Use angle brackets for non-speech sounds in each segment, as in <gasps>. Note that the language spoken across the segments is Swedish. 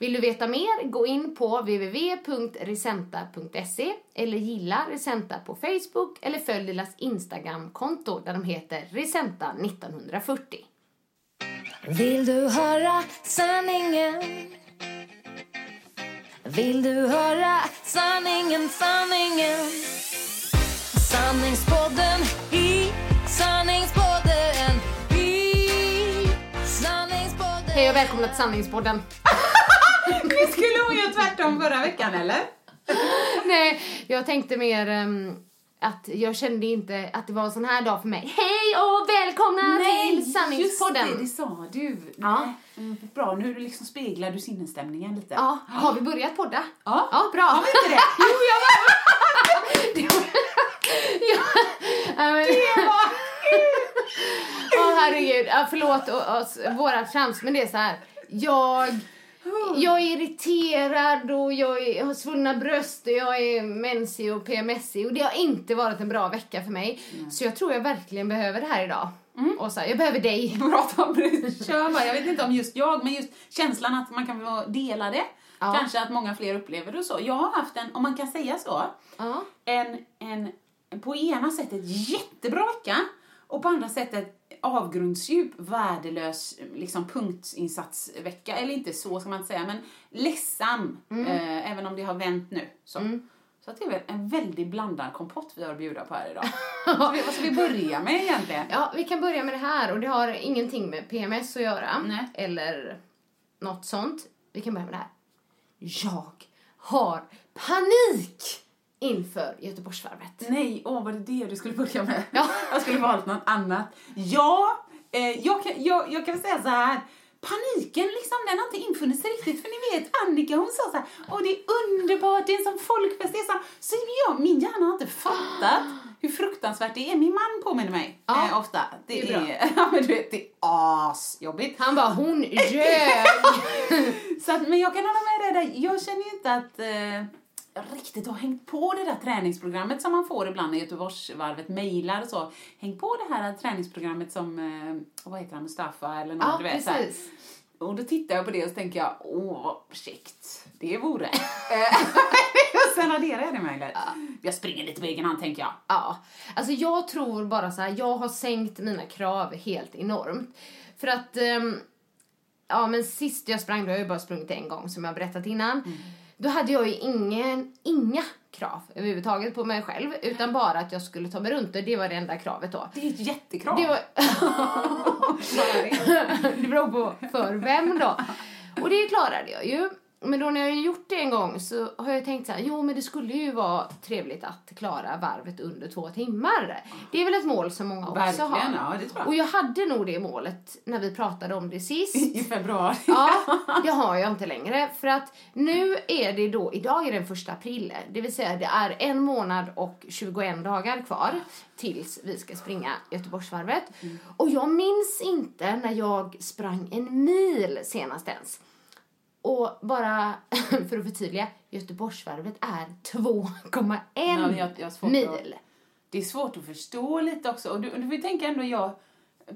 Vill du veta mer, gå in på www.risenta.se eller gilla Risenta på Facebook eller följ deras Instagramkonto där de heter Risenta 1940. Vill du höra sanningen? Vill du höra sanningen, sanningen? Sanningspodden i sanningspodden i sanningspodden Hej och välkomna till Sanningspodden. Ni skulle hon göra tvärtom förra veckan eller? Nej, jag tänkte mer ehm, att jag kände inte att det var en sån här dag för mig. Hej och välkomna till Sanningspodden. just det, det sa du. Ja. Nej, mm, Bra, nu liksom speglar du sinnesstämningen lite. Ja, har vi börjat podda? Ja. Ja, bra. Har vi inte det? <laughs> Jo, jag <laughs> ja, ja, men, Det var... <laughs> Åh herregud, ja, förlåt o- oss, våra trams, men det är så här. Jag, jag är irriterad och jag är, har svullna bröst och jag är mensig och PMSig och det har inte varit en bra vecka för mig. Så jag tror jag verkligen behöver det här idag. Och så här, jag behöver dig. <laughs> Det. Kör bara. Jag vet inte om just jag, men just känslan att man kan få dela det. Ja. Kanske att många fler upplever det och så. Jag har haft en, om man kan säga så, Ja. en, en på ena sättet jättebra vecka och på andra sättet avgrundsdjup, värdelös liksom punktinsatsvecka. Eller inte så ska man inte säga, men ledsam. Eh, även om det har vänt nu. Så, så att det är väl en väldigt blandad kompott vi har att bjuda på här idag. <laughs> så vi, vad ska vi börja med egentligen? Ja, vi kan börja med det här och det har ingenting med PMS att göra. Nej. Eller något sånt. Vi kan börja med det här. Jag har panik inför Göteborgsvarvet. Nej, åh var det det du skulle börja med? Ja. <laughs> Jag skulle valt något annat. Ja, eh, jag, kan, jag, jag kan säga så här. Paniken liksom, den har inte infunnit sig riktigt. För ni vet, Annika hon sa så här, åh det är underbart, det är en sån folkfest. Det är så, så jag, min hjärna har inte fattat <gasps> hur fruktansvärt det är. Min man påminner mig Ja, eh, ofta. Det, det är är, <laughs> ja men du vet, det är asjobbigt. Han bara, hon <laughs> ljög! Så att, men jag kan hålla med dig där. Jag känner ju inte att eh, riktigt har hängt på det där träningsprogrammet som man får ibland när Göteborgsvarvet mejlar och så. Häng på det här träningsprogrammet som, eh, vad heter han, Mustafa eller något, Ja, du vet. precis. Och då tittar jag på det och så tänker jag, åh vad käckt det vore. <laughs> Eh, <laughs> och sen adderar jag det mejlet. Jag springer lite på egen hand tänker jag. Ja, alltså jag tror bara så här, jag har sänkt mina krav helt enormt. För att, ehm, ja men sist jag sprang, då har jag ju bara sprungit en gång som jag har berättat innan. Då hade jag ju ingen, inga krav överhuvudtaget på mig själv, utan bara att jag skulle ta mig runt och det var det enda kravet då. Det är ett jättekrav. Det, var, <laughs> <laughs> det beror på för vem då. Och det klarade jag ju. Men då när jag har gjort det en gång så har jag tänkt så här, jo men det skulle ju vara trevligt att klara varvet under två timmar. Det är väl ett mål som många också Verkligen, har. ja, det tror jag. Och jag hade nog det målet när vi pratade om det sist. <laughs> I februari. Ja, <laughs> det har jag inte längre. För att nu är det då, idag är den första april. Det vill säga det är en månad och 21 dagar kvar tills vi ska springa Göteborgsvarvet. Och jag minns inte när jag sprang en mil senast ens. Och bara <laughs> för att förtydliga, Göteborgsvarvet är 2,1 Ja, jag- jag har svårt mil. att- Det är svårt att förstå lite också. Och du, du får tänka ändå jag,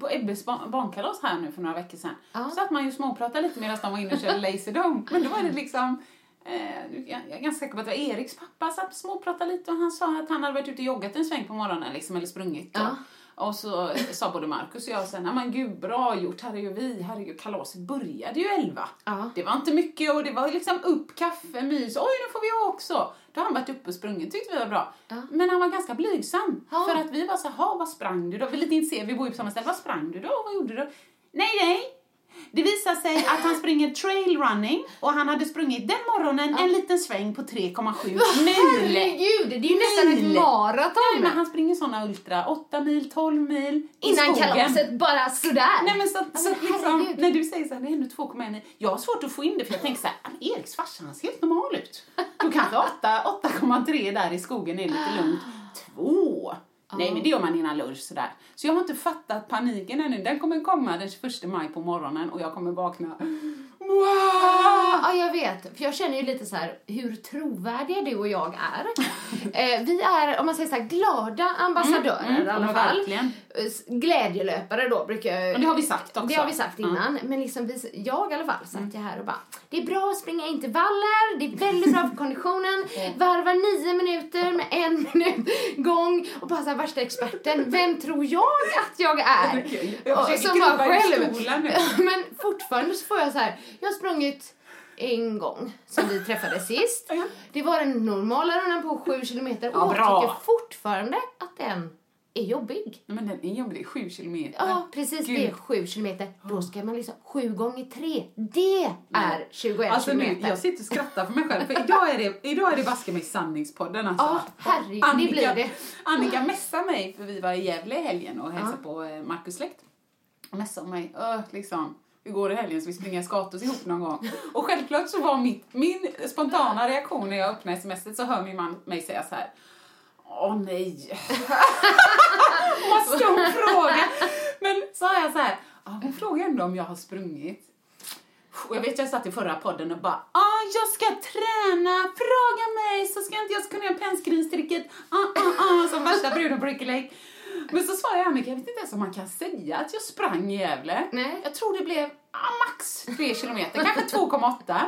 på Ebbes ba- barnkalas här nu för några veckor sedan. Ja. Så att man ju småpratade lite medan de var inne och körde Laserdome. Men då var det liksom Eh, jag är ganska säker på att det var Eriks pappa satt och småpratade lite och han sa att han hade varit ute och joggat en sväng på morgonen liksom, eller sprungit. Ja. Och så sa både Markus och jag sen, "Ja, men gud bra gjort, herregud vi, herregud kalaset började ju elva. Ja. Det var inte mycket och det var liksom upp, kaffe, mys, oj nu får vi också. Då har han varit uppe och sprungit, tyckte vi var bra. Ja. Men han var ganska blygsam. Ja. För att vi var så här, "Ha, vad sprang du då? Vi är lite intresserade, vi bor ju på samma ställe, vad sprang du då? Vad gjorde du? Nej, nej. Det visar sig att han springer trail running och han hade sprungit den morgonen en liten sväng på 3,7 mil. Herregud, det är ju nästan ett maraton! Nej, men han springer såna ultra, 8 mil, 12 mil Innan skogen. kalaset, bara sådär. Nej men så, Ja, så liksom, när du säger så här, det är ändå 2,1 mil. Jag har svårt att få in det för jag tänker så här, "Men Eriks farsa han ser helt normal ut. Då kanske 8 8,3 där i skogen är lite lugnt. <gasps> 2? Nej men det gör man innan lunch sådär. Så jag har inte fattat paniken ännu. Den kommer komma den 21 maj på morgonen och jag kommer vakna. Wow! Ja, jag vet. För jag känner ju lite så här hur trovärdiga du och jag är. <laughs> eh, vi är, om man säger så här, glada ambassadörer Mm, i alla fall. verkligen. Glädjelöpare då brukar jag... Och det har vi sagt också. Det har vi sagt innan. Men liksom vi, jag i alla fall satt jag här och bara, det är bra att springa intervaller, det är väldigt bra för konditionen. <laughs> Varva nio minuter med en <laughs> minut gång och bara så här, värsta experten. Vem tror jag att jag är? Jag Och försöker så bara krypa i själv. nu. Men fortfarande så får jag så här, jag har sprungit en gång sen vi träffades sist. Ja. Det var den normala rundan på sju kilometer och Ja, jag tycker fortfarande att den är jobbig. Nej, men den är jobbig, 7 kilometer. Ja, precis. Gud. Det är sju kilometer. Då ska man liksom, sju gånger tre, det är 21 Alltså nu, kilometer. jag sitter och skrattar för mig själv, för idag är det, idag är det baske mig sanningspodden alltså. Ja, herregud, det blir det. Annika messade mig, för vi var i Gävle i helgen och hälsade på eh, Markus släkt. Och messade mig, öh, liksom, hur går det i helgen så vi springer skatos ihop någon gång? Och självklart så var mitt, min spontana reaktion när jag öppnade smset så hör min man mig säga så här. Åh nej. <laughs> Vad stor fråga. Men så har jag så här, ja, hon frågar ändå om jag har sprungit. Och jag vet jag satt i förra podden och bara ah, jag ska träna, fråga mig så ska inte jag kunna göra pensgrinstricket, ah, ah, ah, som värsta bruden på Ricky Lake. Men så svarade jag Annika, jag vet inte ens om man kan säga att jag sprang i Gävle. Nej. Jag tror det blev ah, max 3 kilometer, kanske 2,8.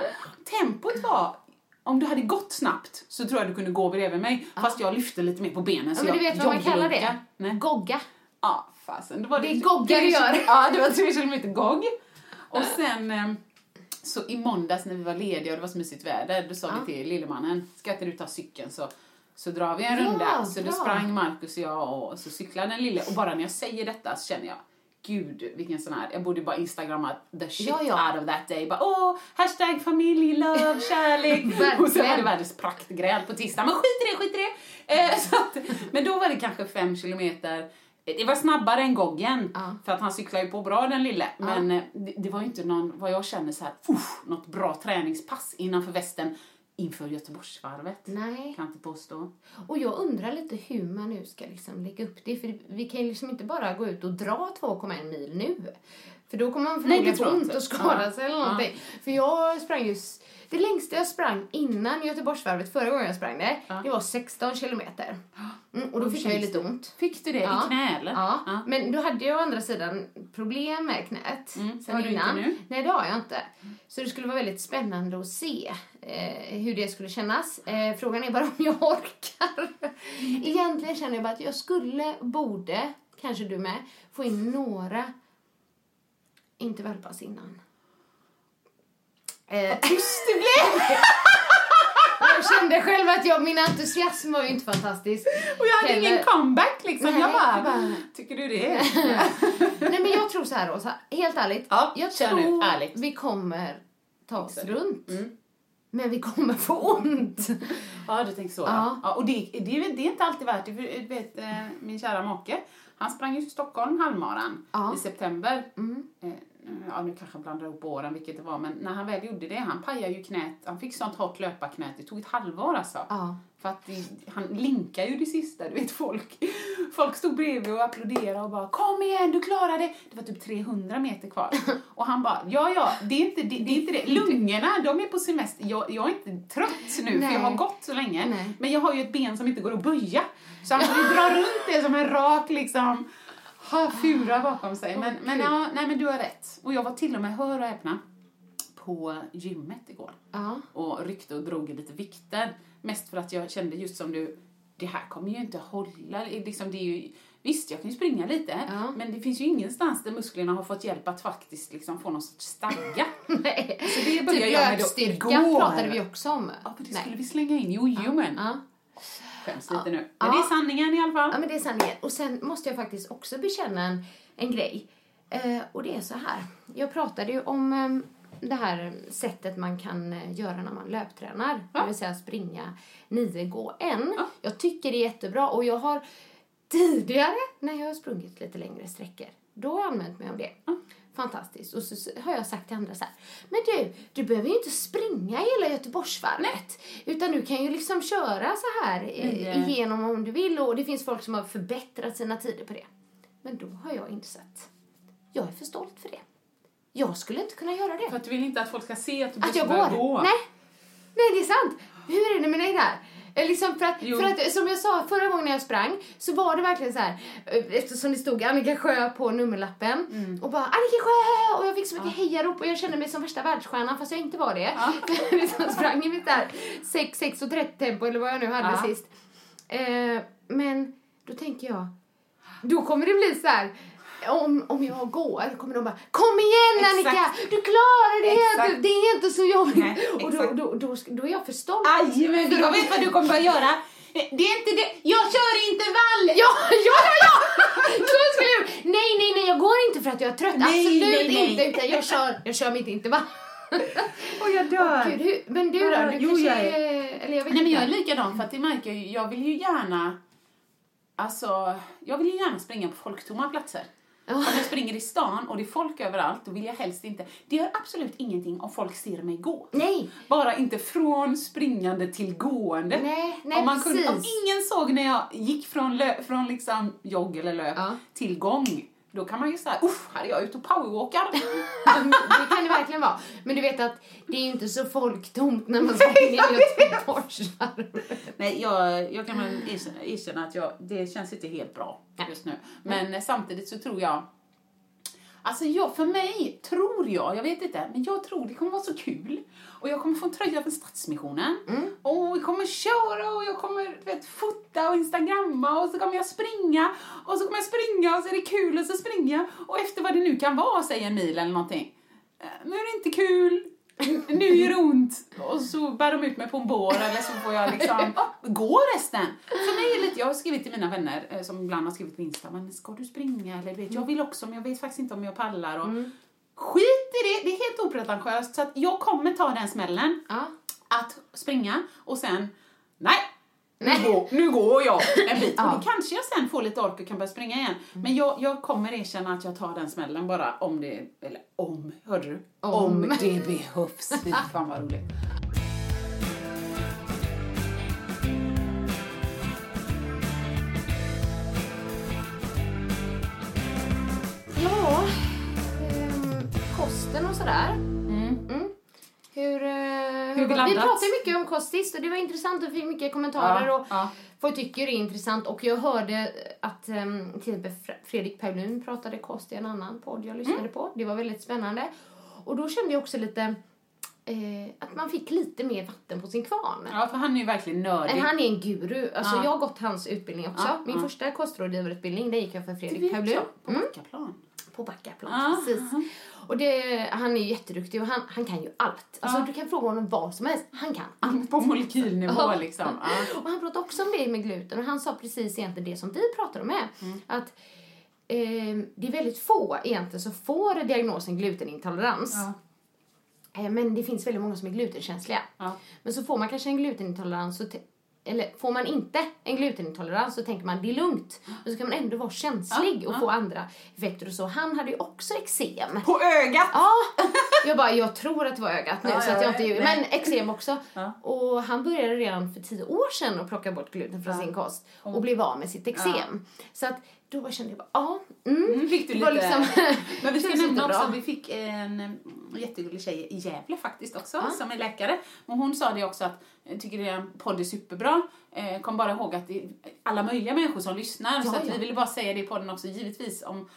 Tempot var, om du hade gått snabbt så tror jag du kunde gå bredvid mig, fast jag lyfte lite mer på benen. Ja, så men du vet vad man kallar det? Nej. Gogga. Ja, fasen. Då var Det är goggar du gör. Ja, det var tre kilometer gogg. Och sen eh, så i måndags när vi var lediga och det var så mysigt väder, då sa vi till lillemannen, ska inte du ta cykeln så, så drar vi en Ja, runda. Så då bra. sprang Markus och jag och så cyklade den lille och bara när jag säger detta så känner jag Gud, vilken sån här, jag borde bara instagramma the shit Ja, ja. out of that day. Bara, åh, hashtag familj, love, kärlek. <laughs> och sen var det världens praktgräl på tisdag. Men skit i det, skit i det. Eh, <laughs> så att, men då var det kanske fem kilometer. Det var snabbare än Goggen, Ja. för att han cyklar ju på bra den lille. Men eh, det, det var ju inte någon, vad jag känner så här, uff, något bra träningspass innanför västen inför Göteborgsvarvet. Nej. Kan jag inte påstå. Och jag undrar lite hur man nu ska liksom lägga upp det. För vi kan ju liksom inte bara gå ut och dra 2,1 mil nu. För då kommer man förmodligen få ont och skada Ja. sig eller Ja. någonting. För jag sprang ju... Det längsta jag sprang innan Göteborgsvarvet, förra gången jag sprang det, det var 16 kilometer. Mm, och då fick jag ju lite ont. Fick du det Ja. i knä eller? Ja. Ja. men då hade jag å andra sidan problem med knät Mm, sen har du inte innan. nu? Nej, det har jag inte. Så det skulle vara väldigt spännande att se eh, hur det skulle kännas. Eh, frågan är bara om jag orkar. Egentligen känner jag bara att jag skulle, borde, kanske du med, få in några intervallpass innan. Eh, Tyst det blev! <laughs> jag kände själv att jag, min entusiasm var ju inte fantastisk. Och jag hade Heller. ingen comeback liksom. Nej, jag bara, bara- tycker du det? <laughs> Nej men jag tror så här Rosa, helt ärligt. Ja, jag tror ärligt. vi kommer ta oss runt. Mm. Men vi kommer få ont. <laughs> Ja, du tänker så. Ja. Ja. Ja, och det, det, det är inte alltid värt det. För, du vet, eh, min kära make, han sprang ju till Stockholm halvmaran Ja. i september. Mm. Eh, ja, nu kanske jag blandar ihop åren vilket det var, men när han väl gjorde det, han pajade ju knät, han fick sånt hårt löparknät, det tog ett halvår alltså. Ja. För att det, han linkar ju det sista, du vet folk. Folk stod bredvid och applåderade och bara kom igen, du klarar det. Det var typ 300 meter kvar. <laughs> Och han bara, ja ja, det är inte det. det, är inte det. Lungorna, de är på semester. Jag, jag är inte trött nu Nej. för jag har gått så länge. Nej. Men jag har ju ett ben som inte går att böja. Så han får dra runt det som en rak liksom ha fura bakom sig. Men, Åh, men, ja, nej, men du har rätt. Och jag var till och med, hör och häpna, på gymmet igår. Ja. Och ryckte och drog i lite vikter. Mest för att jag kände just som du, det här kommer ju inte hålla. Liksom, det är ju, visst, jag kan ju springa lite. Ja. Men det finns ju ingenstans där musklerna har fått hjälp att faktiskt liksom få någon sorts stadga. <laughs> Nej. Så det började typ jag med då igår. pratade vi också om. Ja, men det skulle vi slänga in. Jo, jo men. Ja. Skäms lite nu. Men Ja. det är sanningen i alla fall. Ja, men det är sanningen. Och sen måste jag faktiskt också bekänna en, en grej. Eh, och det är så här. Jag pratade ju om eh, det här sättet man kan eh, göra när man löptränar. Ja. Det vill säga springa nio, gå en. Ja. Jag tycker det är jättebra och jag har tidigare när jag har sprungit lite längre sträckor, då har jag använt mig av det. Fantastiskt. Och så, så har jag sagt till andra så här, men du, du behöver ju inte springa hela Göteborgsvarvet. Utan du kan ju liksom köra så här Nio. igenom om du vill. Och det finns folk som har förbättrat sina tider på det. Men då har jag insett, jag är för stolt för det. Jag skulle inte kunna göra det. För att du vill inte att folk ska se att du Att jag går? gå. Nej. Nej, det är sant. Hur är det med dig där? Eh, Liksom för, att, Jo. för att, som jag sa förra gången jag sprang, så var det verkligen så här, eh, eftersom det stod Annika Sjö på nummerlappen, Mm. och bara Annika Sjö! Och jag fick så mycket hejarop och jag kände mig som värsta världsstjärnan fast jag inte var det. Jag liksom <laughs> sprang i mitt där 6, 6 och 30 tempo eller vad jag nu hade Ja. sist. Eh, men då tänker jag, då kommer det bli så här. Om, om jag går kommer de bara Kom igen Annika! Exakt. Du klarar det! Exakt. Du, det är inte så jobbigt! Nej, och då, då, då, då är jag för stolt. Aj, men jag vet vad du kommer börja göra. Det är inte det. Jag kör intervall! Ja, ja, ja, ja! <laughs> Så skulle jag... Nej, nej, nej, jag går inte för att jag är trött. Nej, Absolut nej, nej. inte. Utan jag kör, jag kör mitt intervall. <laughs> Och jag dör. Gud, hur, men du då? Du jo, kanske jag är-. Eller jag vet Nej men jag är inte. likadan för att märker jag ju- jag vill ju gärna Alltså, jag vill ju gärna springa på folktomma platser. Om jag springer i stan och det är folk överallt, då vill jag helst inte... Det gör absolut ingenting om folk ser mig gå. Nej, Bara inte från springande till gående. Nej, nej, om, man kunde, om ingen såg när jag gick från, lö, från liksom jogg eller löp Ja. till gång, då kan man ju säga, uff, här är jag ute och powerwalkar. <laughs> det kan det verkligen vara. Men du vet att det är ju inte så folktomt när man springer i Göteborgsvarvet. Nej, jag, jag kan väl erkänna, att jag, det känns inte helt bra just nu. Men eh, samtidigt så tror jag Alltså jag, för mig tror jag, jag vet inte, men jag tror det kommer vara så kul. Och jag kommer få en tröja från Stadsmissionen. Och vi kommer köra och jag kommer vet, fota och instagramma och så kommer jag springa. Och så kommer jag springa och så är det kul och så springer jag. Och efter vad det nu kan vara, säg en mil eller någonting. eh, Nu är det inte kul. Nu gör det ont. Och så bär de ut mig på en bår eller så får jag liksom <laughs> gå resten. För mig är det lite, jag har skrivit till mina vänner eh, som ibland har skrivit på Insta, men ska du springa? Eller du vet, jag vill också men jag vet faktiskt inte om jag pallar. Och Skit i det, det är helt opretentiöst. Så att jag kommer ta den smällen Ja. att springa och sen, nej, nu, Går, nu går jag en bit. <laughs> Ja. Och då kanske jag sen får lite ork och kan börja springa igen. Men jag, jag kommer erkänna att jag tar den smällen bara om det, eller om, hörde du? Om. det behövs. Fy fan vad roligt. Sådär. Mm. Hur, eh, hur, vi vi pratade mycket om kost sist och det var intressant och fick mycket kommentarer Ja, och ja. folk tycker det är intressant och jag hörde att um, till exempel Fre- Fredrik Paulin pratade kost i en annan podd jag lyssnade Mm. på. Det var väldigt spännande. Och då kände jag också lite eh, att man fick lite mer vatten på sin kvarn. Ja, för han är ju verkligen nördig. Men han är en guru. Alltså Ja. Jag har gått hans utbildning också. Ja, Min ja. första kostrådgivarutbildning den gick jag för Fredrik jag, på Mm Backaplan. På Backaplan. Ja, Precis. Och det, han är ju jätteduktig och han, han kan ju allt. Alltså, Ja. Du kan fråga honom vad som helst. Han kan allt. På molekylnivå liksom. <laughs> Och han pratade också om det med gluten och han sa precis egentligen det som vi pratade om med. Mm. Att eh, det är väldigt få egentligen som får diagnosen glutenintolerans. Eh, Men det finns väldigt många som är glutenkänsliga. Ja. Men så får man kanske en glutenintolerans så eller får man inte en glutenintolerans så tänker man det är lugnt. Men så kan man ändå vara känslig Ja, och ja. få andra effekter och så. Han hade ju också eksem. På ögat! Ja, jag bara, jag tror att det var ögat nu Ja, så att ja, jag inte ljuger. Men eksem också. Och han började redan för tio år sedan att plocka bort gluten från sin kost och blev av med sitt eksem. Så att då bara kände jag bara, ja, mm. Mm, fick du Det lite... liksom- <laughs> Men vi ska <laughs> nämna också, vi fick en mm, jättegullig tjej i Gävle faktiskt också, som är läkare. Och hon sa det också att, tycker det är en podd är superbra. Eh, kom bara ihåg att det är alla möjliga människor som lyssnar. så Ja, att ja. vi ville bara säga det i podden också, givetvis. Om,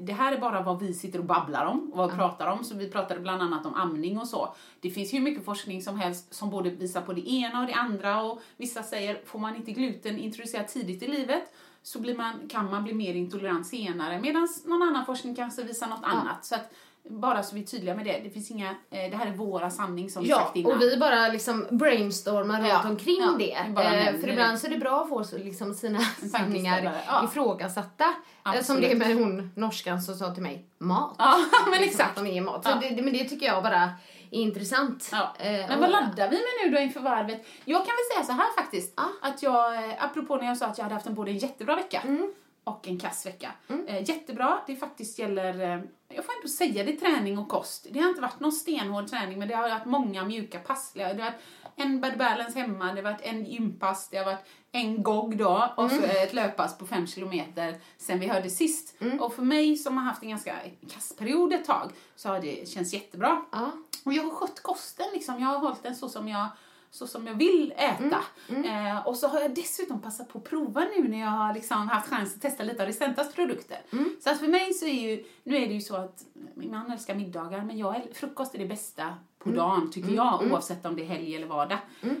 det här är bara vad vi sitter och babblar om och vad vi pratar om. Så vi pratade bland annat om amning och så. Det finns hur mycket forskning som helst som både visar på det ena och det andra. Och vissa säger, får man inte gluten introducerat tidigt i livet så blir man, kan man bli mer intolerant senare. Medan någon annan forskning kanske visar något annat. Så att, bara så vi är tydliga med det. Det finns inga, eh, det här är våra sanning som Ja, sagt innan. och vi bara liksom brainstormar runt Ja, omkring ja, det. Eh, för ibland så är det bra att få så liksom sina sanningar ja. ifrågasatta. Eh, Som Absolut. det med hon norskan som sa till mig, mat. Ja, <laughs> men Liksom exakt. Är mat. Så Ja. det, men det tycker jag bara är intressant. Ja. Eh, Men vad laddar vi med nu då inför varvet? Jag kan väl säga så här faktiskt. Ja. Att jag, eh, apropå när jag sa att jag hade haft en både en jättebra vecka Mm. och en kass vecka. Eh, jättebra, det faktiskt gäller, jag får ändå säga det, träning och kost. Det har inte varit någon stenhård träning men det har varit många mjuka pass. Det har varit en bad balance hemma, det har varit en gympass, det har varit en GOG då och Mm. så ett löppass på fem kilometer sen vi hörde sist. Mm. Och för mig som har haft en ganska kass period ett tag så har det känts jättebra. Ja. Och jag har skött kosten liksom. Jag har hållit den så som jag, så som jag vill äta. Eh, och så har jag dessutom passat på att prova nu när jag har liksom haft chans att testa lite av Recentas produkter. Så att för mig så är ju, nu är det ju så att min man älskar middagar men jag, frukost är det bästa på dagen tycker jag oavsett om det är helg eller vardag.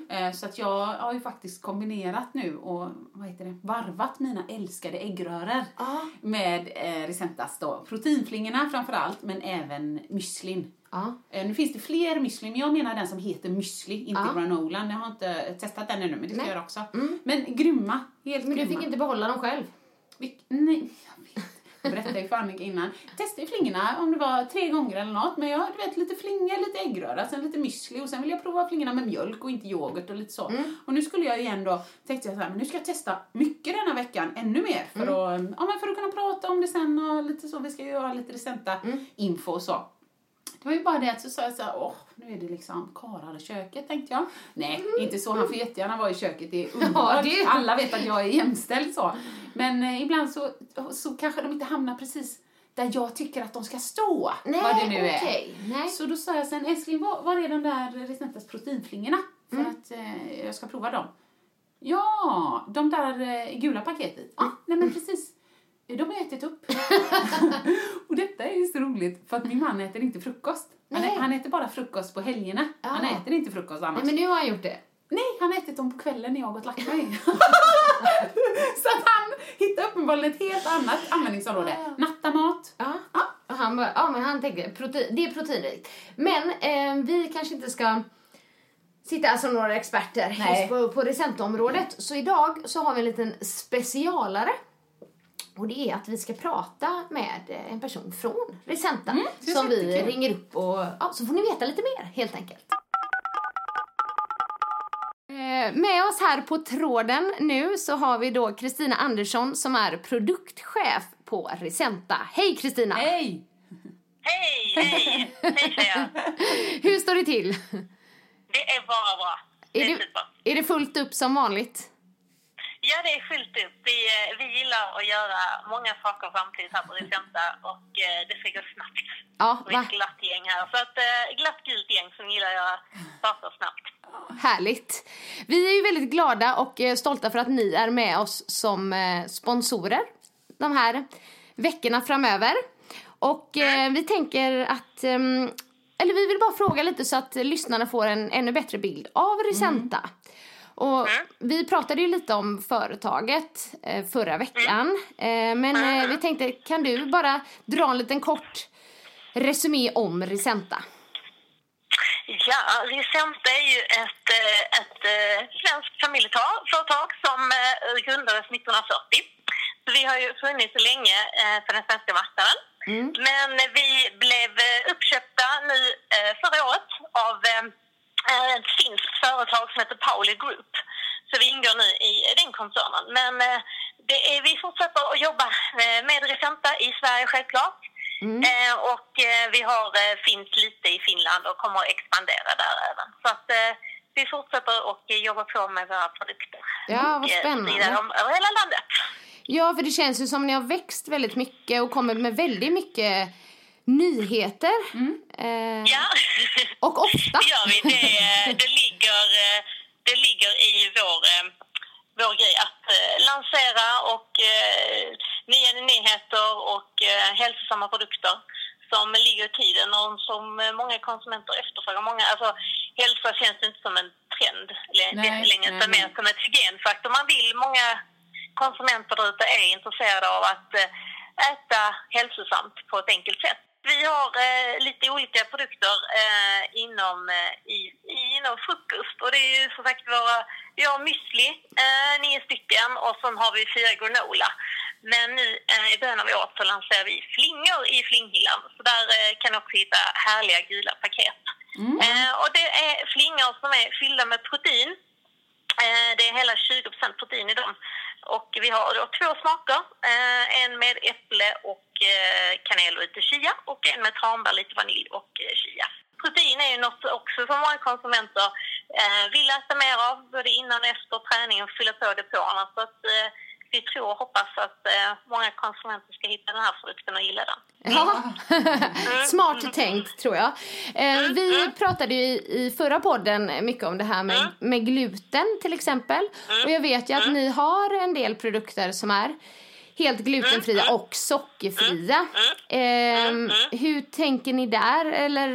Eh, så att jag har ju faktiskt kombinerat nu och vad heter det, varvat mina älskade äggröror Ja. med eh, Recentas då. Proteinflingorna framför allt men även müslin. Ja. Eh, Nu finns det fler müsli, men jag menar den som heter müsli, inte Ja. granolan. Jag har inte testat den ännu, men det ska Nej. jag göra också. Men grymma, helt Men du grymma. fick inte behålla dem själv? Vilk- Nej, jag vet. Jag berättade ju för Annika innan. Testade ju flingorna om det var tre gånger eller något. Men jag har du vet, lite flingor, lite äggröra, sen lite müsli och sen vill jag prova flingorna med mjölk och inte yoghurt och lite så. Och nu skulle jag igen då, tänkte jag så här, men nu ska jag testa mycket denna veckan, ännu mer. För, att, ja, men för att kunna prata om det sen och lite så. Vi ska ju göra lite recenta info och så. Det var ju bara det att så sa jag så här, åh, nu är det liksom karar i köket, tänkte jag. Nej, inte så. Han får jättegärna vara i köket, det är <laughs> underbart. är- Alla vet att jag är jämställd så. Men eh, ibland så, så kanske de inte hamnar precis där jag tycker att de ska stå. Nej, vad det nu okej. är. Nej. Så då sa jag sen, älskling, var, var är de där Recentas proteinflingorna? För Mm. att eh, jag ska prova dem. Ja, de där eh, gula paketet. Ja, nej men precis. De har ätit upp. <laughs> och detta är ju så roligt för att min man äter inte frukost. Han, ä- han äter bara frukost på helgerna. Han Ah. äter inte frukost annars. Nej, men nu har han gjort det. Nej, han har ätit dem på kvällen när jag har gått lagt mig. <laughs> så att han hittar uppenbarligen ett helt annat användningsområde. Nattamat. Ja. Och han bara, ja men han tänkte, protein, det är proteinrikt. Men eh, vi kanske inte ska sitta som några experter på, på Recent-området. Så idag så har vi en liten specialare. Och det är att vi ska prata med en person från Recenta Mm, som vi jättekul. ringer upp och ja, så får ni veta lite mer helt enkelt. Eh, Med oss här på tråden nu så har vi då Kristina Andersson som är produktchef på Recenta. Hej Kristina! Hej! Hej, hej! Hej tjejer! <laughs> Hur står det till? Det är bara bra. Det Är är det, är det fullt upp som vanligt? Ja, det är fullt upp. Vi, eh, vi gillar att göra många saker samtidigt här på Recenta och eh, det ska gå snabbt. Ja, Vi är ett glatt gäng här. Så att, eh, glatt gult gäng som gillar att göra saker snabbt. Härligt. Vi är ju väldigt glada och eh, stolta för att ni är med oss som eh, sponsorer de här veckorna framöver. Och eh, vi tänker att, ehm, eller vi vill bara fråga lite så att lyssnarna får en ännu bättre bild av Risenta. Och vi pratade ju lite om företaget eh, förra veckan. Eh, men eh, vi tänkte, kan du bara dra en liten kort resumé om Risenta? Ja, Risenta är ju ett, ett svenskt familjeföretag som grundades 1940. Så vi har ju funnits länge på den svenska marknaden. Men vi blev eh, uppköpta nu eh, förra året av eh, ett finskt företag som heter Pauli Group. Så vi ingår nu i den koncernen. Men eh, det är, vi fortsätter att jobba eh, med Risenta i Sverige självklart. Eh, och vi har finns lite i Finland och kommer att expandera där även. Så att vi fortsätter och eh, jobba på med våra produkter. Ja, vad och, spännande. dem över hela landet. Ja, för det känns ju som ni har växt väldigt mycket och kommer med väldigt mycket nyheter. Eh, Ja, Och ofta. <laughs> det gör vi. Det, det, ligger, eh, det ligger i vår, eh, vår grej att eh, lansera och eh, nya nyheter och eh, hälsosamma produkter som ligger i tiden och som många konsumenter efterfrågar. Många, alltså, hälsa känns inte som en trend Nej, längre, utan mer som ett hygienfaktor. Man vill, många konsumenter där ute är intresserade av att äta hälsosamt på ett enkelt sätt. Vi har eh, lite olika produkter eh, inom, eh, i, inom frukost och det är ju som sagt våra, vi har müsli, eh, nio stycken och sen har vi fyra granola. Men nu eh, i början av året så lanserar vi flingor i flinghyllan så där eh, kan du också hitta härliga gula paket. Eh, och det är flingor som är fyllda med protein Det är hela 20% protein i dem. Och vi har då två smaker. Eh, En med äpple och eh, kanel och lite chia och en med tranbär, lite vanilj och eh, chia. Protein är ju något också som många konsumenter eh, vill äta mer av både innan och efter träningen, och fylla på depåerna. Så att eh, vi tror och hoppas att eh, många konsumenter ska hitta den här frukten och gilla den. Ja. <laughs> Smart tänkt, tror jag. Eh, vi pratade ju i, förra podden mycket om det här med, med gluten, till exempel. Och jag vet ju att ni har en del produkter som är helt glutenfria och sockerfria. Eh, hur tänker ni där? Eller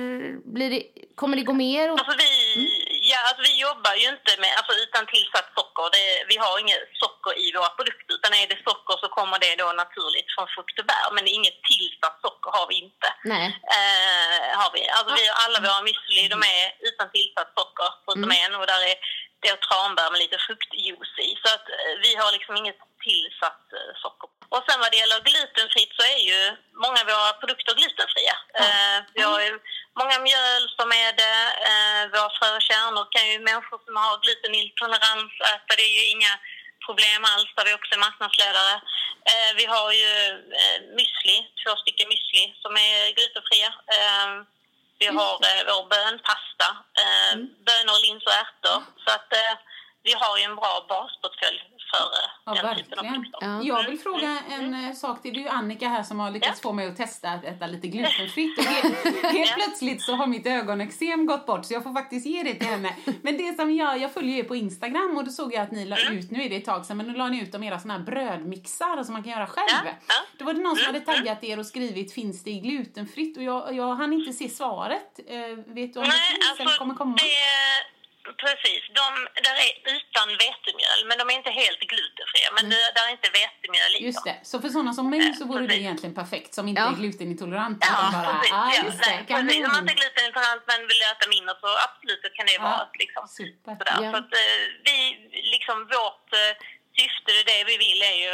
blir det, kommer det gå mer? åt- Alltså vi, ja, alltså vi jobbar ju inte med, alltså utan tillsatt socker. Det, vi har inget socker i våra produkter. Utan är det socker så kommer det då naturligt från frukt och bär. Men inget tillsatt socker har vi inte. Nej. Eh, har vi. Alltså vi alla våra müsli, de är utan tillsatt socker förutom en. Och där är det är tranbär med lite fruktjuice i. Så att eh, vi har liksom inget tillsatt eh, socker. Och sen vad det gäller glutenfritt så är ju många av våra produkter glutenfria. Eh, vi har ju många mjöl som är det. Eh, våra frö och kärnor kan ju människor som har glutenintolerans äta. Det är ju inga problem alls. Där vi också är marknadsledare. Eh, vi har ju eh, müsli, två stycken müsli som är glutenfria. Eh, vi har eh, vår bönpasta, eh, bönor, lins och ärtor. Så att eh, vi har ju en bra basportfölj för eh, Ja, den typen av verkligen. produkter. Ja. Jag vill fråga en eh, sak till. Det är ju Annika här som har lyckats Ja. få mig att testa att äta lite glutenfritt. Och helt, <laughs> helt Ja. plötsligt så har mitt ögonexem gått bort så jag får faktiskt ge det till henne. Men det som jag, jag följer er på Instagram och då såg jag att ni la Mm. ut, nu är det ett tag sedan, men nu la ni ut om era såna här brödmixar som man kan göra själv. Ja, ja. Då var det någon som Mm, hade taggat er och skrivit finns det i glutenfritt och jag, jag hann inte se svaret. Eh, vet du om det Nej, finns eller alltså kommer komma? det, precis. De där är utan vetemjöl, men de är inte helt glutenfria. Men det, där är inte vetemjöl i Mm. Just det. Så för sådana som mig så vore det precis. egentligen perfekt som inte Ja. är glutenintoleranta. Ja, bara, precis. ah, Ja, just det, nej, precis. Om man inte är glutenintolerant men vill äta mindre så absolut, så kan det Ja, vara liksom, super. sådär. Ja. Så att eh, vi, liksom vårt eh, syfte, det, det vi vill är ju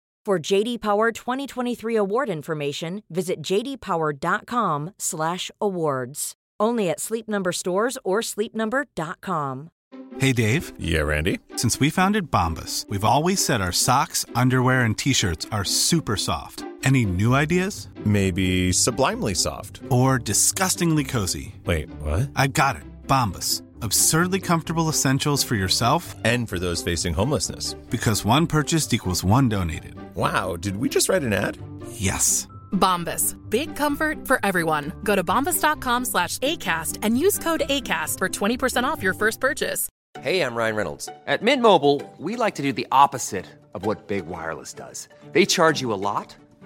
For JD Power 2023 award information, visit jdpower.com/awards. Only at Sleep Number stores or sleepnumber.com. Hey Dave, Yeah, Randy. since we founded Bombus, we've always said our socks, underwear, and t-shirts are super soft. Any new ideas? Maybe sublimely soft. Or disgustingly cozy? Wait, what? I got it. Bombus. Absurdly comfortable essentials for yourself And for those facing homelessness. because one purchased equals one donated. Wow, did we just write an ad? Yes. Bombas. Big comfort for everyone. Go to bombas.com slash ACAST and use code ACAST for 20% off your first purchase. Hey, I'm Ryan Reynolds. At Mint Mobile, we like to do the opposite of what Big Wireless does. They charge you a lot,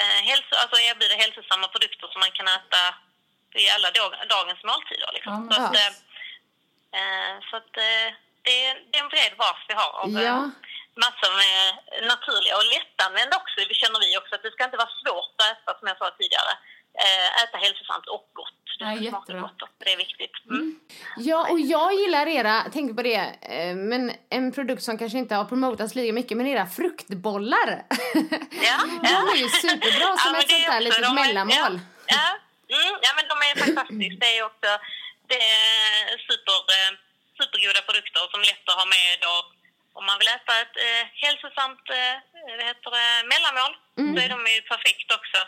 eh, hälso, alltså erbjuda hälsosamma produkter som man kan äta i alla dag, dagens måltider. Liksom. Ja, så att, ja. eh, eh, så att eh, det, är, det är en bred bas vi har av Ja. eh, massor med naturliga och lättanvända också, det känner vi också. Att det ska inte vara svårt att äta, som jag sa tidigare. Eh, äta hälsosamt och gott. Det Ja, jättebra. gott också, det är viktigt. Mm. Ja, och jag gillar era, tänk på det, eh, men en produkt som kanske inte har promotats lika mycket, men era fruktbollar. <laughs> Ja, <laughs> De är ju superbra som men ett sånt är där litet mellanmål. Ja, ja. Mm, ja, men de är fantastiska. Det är också det är super, eh, supergoda produkter som är lätt att ha med. Och om man vill äta ett eh, hälsosamt eh, vad heter det, mellanmål Mm. så är de ju perfekt också.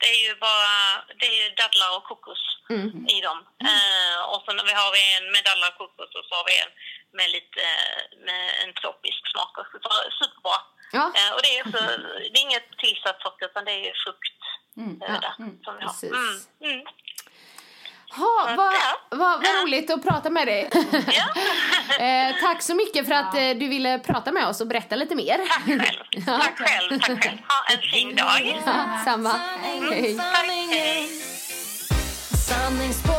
Det är ju bara det är ju dadlar och kokos Mm. i dem. Eh, och sen har vi en med dadlar och kokos och så har vi en med lite eh, med en tropisk smak också. Så superbra. Ja. Eh, och det är också, det är inget tillsatt socker utan det är ju frukt. föda som vi har. Ha, vad, Ja. vad, vad roligt att prata med dig. Ja. <laughs> eh, tack så mycket för att eh, du ville prata med oss och berätta lite mer. Tack själv. <laughs> Tack själv. Tack själv. Ha en fin dag. Samma. Sanningen, Hej. sanningen. Sanningspodden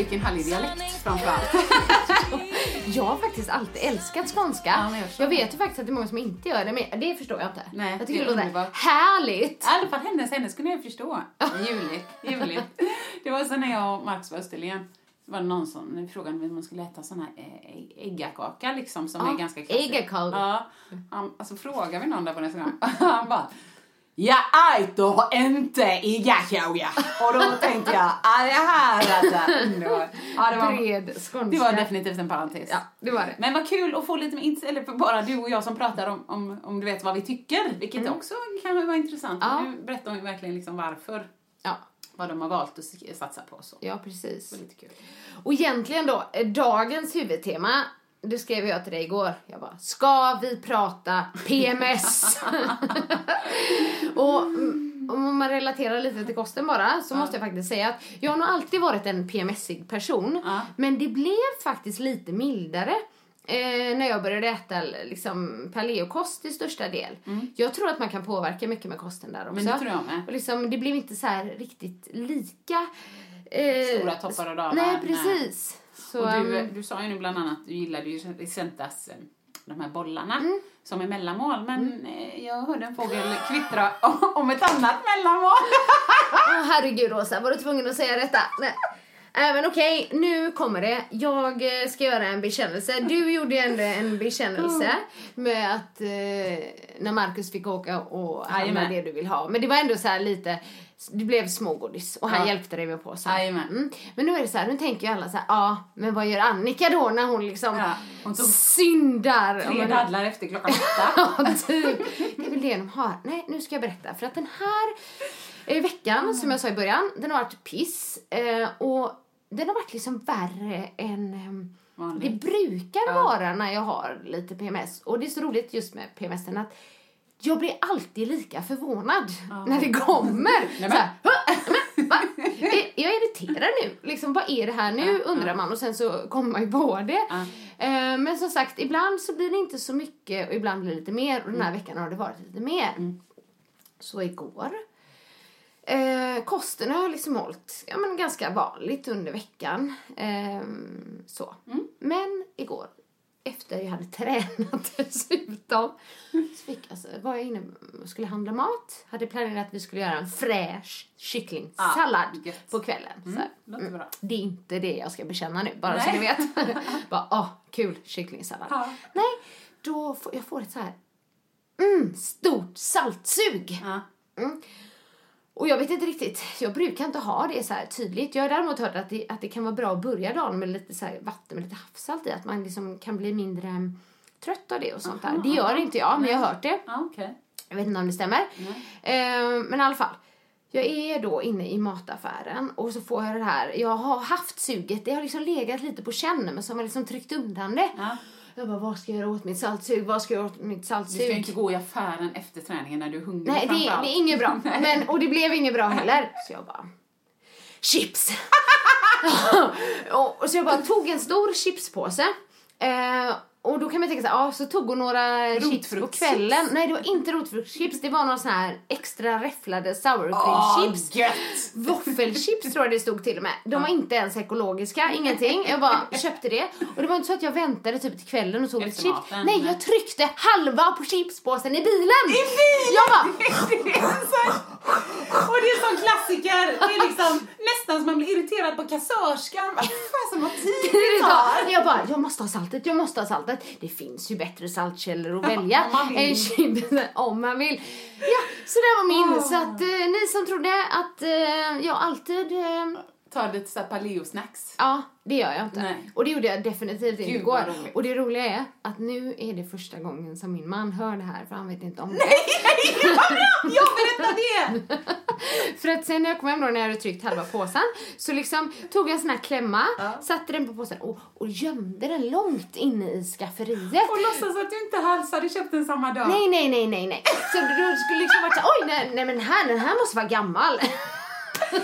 vilken härlig dialekt framförallt. <laughs> Jag har faktiskt alltid älskat skånska. Ja, jag jag vet ju faktiskt att det är många som inte gör det, men det förstår jag inte. Nej, jag tycker det det låter härligt. I alla fall hennes, hennes kunde jag förstå. <laughs> Ljuvligt, ljuvligt. Det var så när jag och Marcus var i Österlen. Det var någon som frågade om man skulle äta sån här eh, äggakaka liksom som Ja, är ganska klassisk. äggakaka. Ja. Han, alltså frågar vi någon där på restaurang. <laughs> Han bara jag äter inte äggakaka. Och då tänkte jag, ah, det här är underbart. Ja, det var, Bred skånska. det var definitivt en parentes. Ja, det var det. Men vad kul att få lite med ins- eller bara du och jag som pratar om, om, om du vet vad vi tycker, vilket också kan vara intressant. Mm. Ja. Nu berättar de verkligen liksom varför, Ja, vad de har valt att satsa på. Så. ja precis. Det var lite kul. Och egentligen då, eh, dagens huvudtema, det skrev jag till dig igår. Jag bara, ska vi prata PMS? <laughs> och mm, om man relaterar lite till kosten bara, så måste jag faktiskt säga att jag har nog alltid varit en PMSig person. Ja. Men det blev faktiskt lite mildare. Eh, när jag började äta liksom, paleokost till största del. Jag tror att man kan påverka mycket med kosten där också. Mm. Men det tror jag med. Och liksom, det blev inte så riktigt lika... eh, Stora toppar och dalar. Nej. precis. Så, och du, ehm, du sa ju nu bland annat, du gillade ju Centas eh, de här bollarna Mm. som är mellanmål. Men eh, jag hörde en fågel kvittra om ett annat mellanmål. <laughs> Åh, herregud Rosa, var du tvungen att säga detta? Nej. Även okej, nu kommer det. Jag eh, ska göra en bekännelse. Du gjorde ju ändå en bekännelse med att eh, när Marcus fick åka och handla det du vill ha. Men det var ändå så här lite, det blev smågodis och han Ja. hjälpte dig med påsen. Mm. Men nu är det så här, nu tänker ju alla så här, ja, men vad gör Annika då när hon liksom Ja, hon tog syndar? Tre dadlar efter klockan åtta. <laughs> Ja, typ. Det är väl det de har. Nej, nu ska jag berätta. För att den här eh, veckan, som jag sa i början, den har varit piss. Eh, och den har varit liksom värre än Vanligt. det brukar vara när jag har lite PMS. Och det är så roligt just med PMS att jag blir alltid lika förvånad när det kommer. här, "Va? Men, va? Är- Jag är irriterad nu. Liksom, vad är det här nu, undrar man. Och sen så kommer man ju på det. Eh, men som sagt, ibland så blir det inte så mycket och ibland blir det lite mer. Och den här veckan har det varit lite mer. Så igår Eh, kosten har liksom hållit ja, men ganska vanligt under veckan. Ehm, så. Men igår, efter jag hade tränat <laughs> dessutom, så fick, alltså, var jag inne och skulle handla mat. Hade planerat att vi skulle göra en fräsch kycklingsallad Ah, på kvällen. Så här. Låter bra. Det är inte det jag ska bekänna nu, bara så Nej. ni vet. <laughs> <laughs> bara, åh, kul kycklingsallad. Ja. Nej, då får jag får ett så här, mm, stort saltsug. Ja. Och jag vet inte riktigt, jag brukar inte ha det så tydligt. Jag har däremot hört att det, att det kan vara bra att börja dagen med lite så vatten med lite havssalt i. Att man liksom kan bli mindre mm, trött av det och sånt där. Det gör inte jag, men jag har hört det. Jag vet inte om det stämmer. Eh, men i alla fall. jag är då inne i mataffären och så får jag det här. Jag har haft suget. Det har liksom legat lite på känn men så har man liksom tryckt undan det. Ja. Jag bara, vad ska jag göra åt mitt saltsug? Vad ska jag åt mitt Du ska saltsug? inte gå i affären efter träningen när du är hungrig Nej, det, det är inget bra. <laughs> Men, och det blev inget bra heller. Så jag bara, chips! och, <laughs> <laughs> och så jag bara tog en stor chipspåse. Eh, och då kan man tänka så här, ja, så tog hon några chips på kvällen. Nej, det var inte rotfruktschips. Det var några såna här extra räfflade sour cream chips. Våffelchips tror jag det stod till och med. De var inte ens ekologiska, ingenting. Jag bara <laughs> köpte det. Och det var inte så att jag väntade typ till kvällen och tog Efter ett chips. maten, Nej, jag tryckte halva på chipspåsen i bilen! I bilen! Jag bara, <laughs> Det är en sån- Och det är en sån klassiker. Det är liksom nästan som man blir irriterad på kassörskan. Vad fasen vad tid <laughs> det tar. jag bara, jag måste ha saltet, jag måste ha saltet. Det finns ju bättre saltkällor att välja än chips om man vill. Ja, så det var min. Så att eh, ni som trodde att eh, jag alltid... Eh, Ta lite såhär paleo-snacks. ja, det gör jag inte. Nej. Och det gjorde jag definitivt inte Gud, igår. Och det roliga är att nu är det första gången som min man hör det här för han vet inte om det. Nej, <laughs> vad bra! Jag berättar det! <laughs> För att sen när jag kom hem då när jag hade tryckt halva påsen så liksom tog jag en sån här klämma, satte den på påsen och, och gömde den långt inne i skafferiet. Och låtsas att du inte alls hade köpt den samma dag. Nej, nej, nej, nej, nej. Så då skulle liksom varit så oj, nej, nej men här, den här måste vara gammal.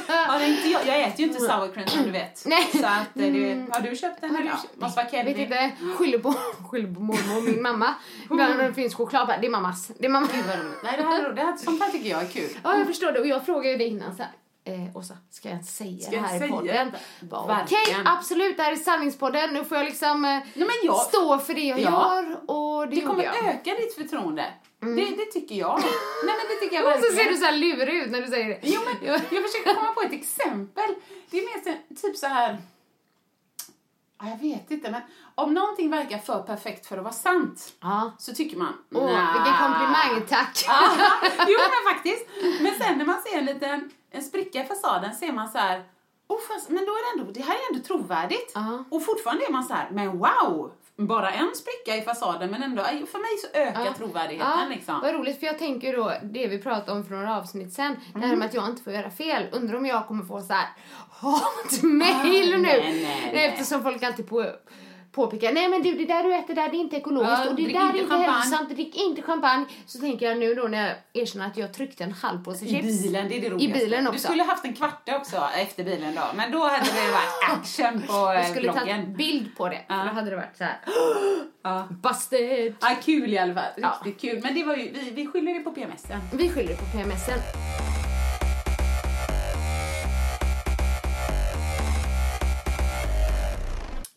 Ja, det inte jag, jag äter ju inte sour cream som du vet. <clears throat> Nej. Så att, eh, det, har du köpt den? Har du ja, måste vara Vet inte, skyller på, <laughs> skyller på mormor och min mamma. <laughs> Ibland när det finns choklad det är mammas. Det är mamma. Nej, det här, det här, sånt här tycker jag är kul. Ja, jag förstår det. Och jag frågade ju dig innan så här. Eh, Åsa, ska jag säga Ska det här i säga podden? det? Bara, Okej, Verkligen. absolut, det här är sanningspodden. Nu får jag liksom eh, men jag- stå för det jag Ja. gör. Och det, Det kommer jag. öka ditt förtroende. Det, det tycker jag. Nej, men det tycker jag Och så ser du så här lurig ut när du säger det. Jo, men jag försöker komma på ett exempel. Det är mer typ så här... Ja, Jag vet inte, men om någonting verkar för perfekt för att vara sant Ja. så tycker man... Åh, "Nja." vilken komplimang, tack. Ja, <laughs> jo men faktiskt. Men sen när man ser en liten en spricka i fasaden ser man så här, oh, fast, men då är det ändå, det här är ändå trovärdigt. Ja. Och fortfarande är man så här, men wow! Bara en spricka i fasaden men ändå, för mig så ökar Ja. trovärdigheten Ja, liksom. Vad roligt, för jag tänker då det vi pratade om för några avsnitt sen, det Mm. här med att jag inte får göra fel. Undrar om jag kommer få så här <laughs> hatmejl Ah, nu. nej, nej, nej. Eftersom folk alltid på, påpekar, nej men du det där du äter där det är inte ekologiskt Ja, och det där är inte inte champagne." hälsosamt, drick inte champagne. Så tänker jag nu då när jag erkänner att jag tryckte en halv påse I chips. bilen, det är det I roligaste. bilen Du också. skulle haft en kvarte också efter bilen då, men då hade det varit action på <laughs> Jag eh, skulle ta bloggen. en bild på det, Ja. då hade det varit så här. <gasps> Ja. busted. Ja, kul i alla fall. Ja. Riktigt kul. Men det var ju, vi, vi skyller det på PMSen. Vi skyller på PMSen.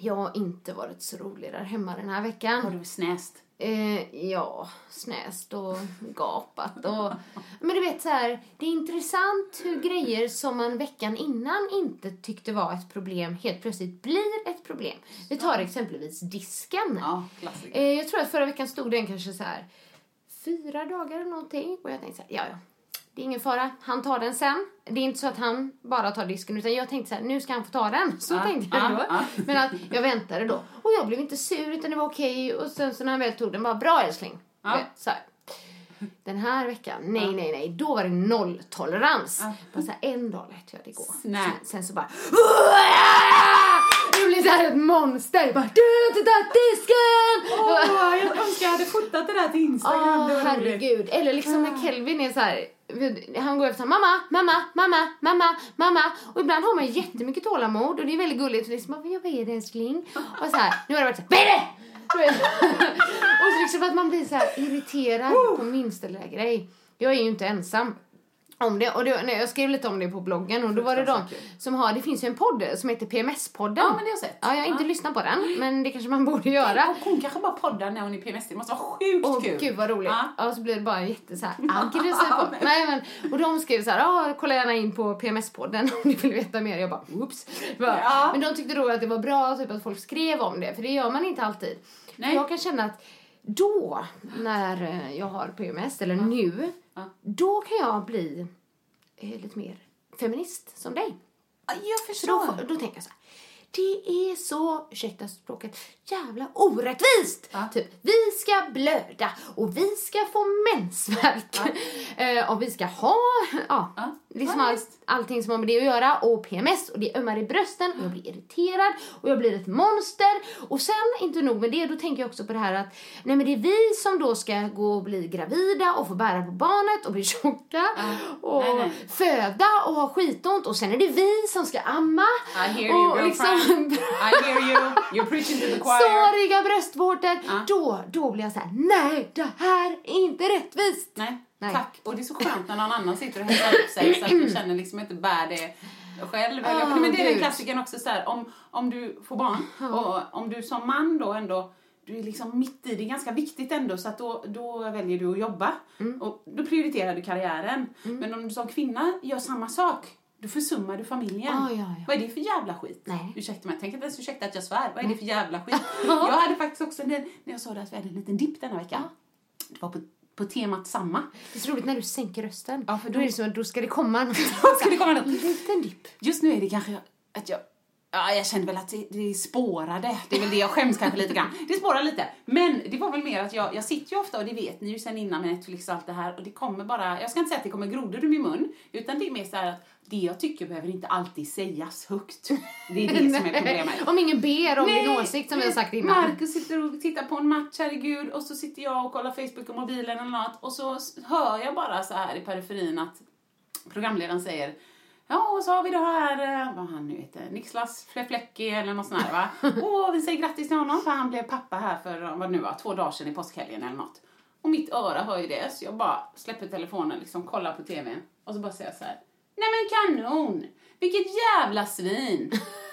Jag har inte varit så rolig där hemma den här veckan. Har du snäst? Eh, ja, snäst och gapat och... <laughs> Men du vet så här, det är intressant hur grejer som man veckan innan inte tyckte var ett problem helt plötsligt blir ett problem. Vi tar exempelvis disken. Ja, klassiker. Eh, jag tror att förra veckan stod den kanske så här fyra dagar eller någonting och jag tänkte så här, ja ja. Det är ingen fara, han tar den sen. Det är inte så att han bara tar disken utan jag tänkte så här, nu ska han få ta den. Så Ja, tänkte jag ja, då. ja. Men att jag väntade då. Och jag blev inte sur utan det var okej. Och sen så när han väl tog den, bara bra älskling. Ja. Vet, Så här. Den här veckan, nej nej nej, då var det nolltolerans. Bara så här, en dag lät jag det gå. Sen, sen så bara... Det blev så här ett monster. Bara, du har inte tagit disken! Åh, jag önskar jag hade fotat det där till Instagram. Roligt. herregud. Eller liksom när Kelvin är så här. Han går efter mamma, mamma, mamma, mamma, mamma. Och ibland har man jättemycket tålamod och det är väldigt gulligt. Och liksom, vad är det älskling? Och så här, nu har det varit så här, vad är det? Och så liksom att man blir så här irriterad på minsta lilla grej. Jag är ju inte ensam om det. Och det, nej, jag skrev lite om det på bloggen och då var det de som har, det finns ju en podd som heter PMS-podden. Ja, men det har jag sett. Ja, jag har inte Ja. lyssnat på den, men det kanske man borde göra. Och hon kanske bara poddar när hon är PMS. Det måste vara sjukt Åh kul. gud vad roligt. Ja. Ja. så blir det bara jätte så här <laughs> Ja. Nej, men, och de skrev så här, ah, kolla gärna in på PMS-podden om ni vill veta mer. Jag bara, oops. Bara, Ja. Men de tyckte då att det var bra typ, att folk skrev om det, för det gör man inte alltid. Nej. Jag kan känna att då, när eh, jag har PMS, eller nu, Ja. då kan jag bli eh, lite mer feminist som dig. Ja, Jag då, förstår. får- då tänker jag så här. Det är så, ursäkta språket, jävla orättvist! Ja. Typ, vi ska blöda och vi ska få mensvärk. <laughs> Eh, och vi ska ha, ja. Liksom Ja, allt, allting som har med det att göra och PMS och det ömmar i brösten och jag blir irriterad och jag blir ett monster. Och sen, inte nog med det, då tänker jag också på det här att nej men det är vi som då ska gå och bli gravida och få bära på barnet och bli tjocka och Nej, nej. föda och ha skitont och sen är det vi som ska amma. I hear you, och girlfriend. I hear you. You're preaching to the choir. Såriga bröstvårtor. Då, då blir jag så här: nej det här är inte rättvist. Nej, Nej. tack. Och det är så skönt när någon annan sitter och hetsar upp sig så att du känner liksom inte bär det själv. Ah, men det är den klassiken också så här, om, om du får barn och om du som man då ändå du är liksom mitt i det, är ganska viktigt ändå så att då, då väljer du att jobba Mm. och då prioriterar du karriären. Men om du som kvinna gör samma sak då försummar du familjen. Ah, ja, ja. Vad är det för jävla skit? Nej. Ursäkta mig, tänk inte ens ursäkta att jag svär. Vad är det för jävla skit? <laughs> jag hade faktiskt också, när, när jag sa det att vi hade en liten dipp denna vecka. Det var på, på temat samma. Det är så roligt när du sänker rösten. Ja, för då, då- är det som att då ska det komma något. <laughs> ska det komma något. En liten dipp. Just nu är det kanske att jag Ja, jag kände väl att det, det spårade. Det är väl det jag skäms kanske lite grann. Det spårar lite. Men det var väl mer att jag, jag sitter ju ofta, och det vet ni ju sen innan med Netflix och allt det här, och det kommer bara, jag ska inte säga att det kommer grodor ur min mun, utan det är mer så här att det jag tycker behöver inte alltid sägas högt. Det är det som är problemet. Om ingen ber om din åsikt som vi har sagt innan. Marcus sitter och tittar på en match, herregud, och så sitter jag och kollar Facebook och mobilen eller något, och så hör jag bara så här i periferin att programledaren säger Ja, och så har vi det här, eh, vad han nu heter, Niklas Fleflecki eller något sånt här va. <laughs> Och vi säger grattis till honom för han blev pappa här för, vad det nu var, två dagar sedan i påskhelgen eller något. Och mitt öra hör ju det, så jag bara släpper telefonen, liksom kollar på tvn och så bara säger jag så här. Nej men kanon! Vilket jävla svin!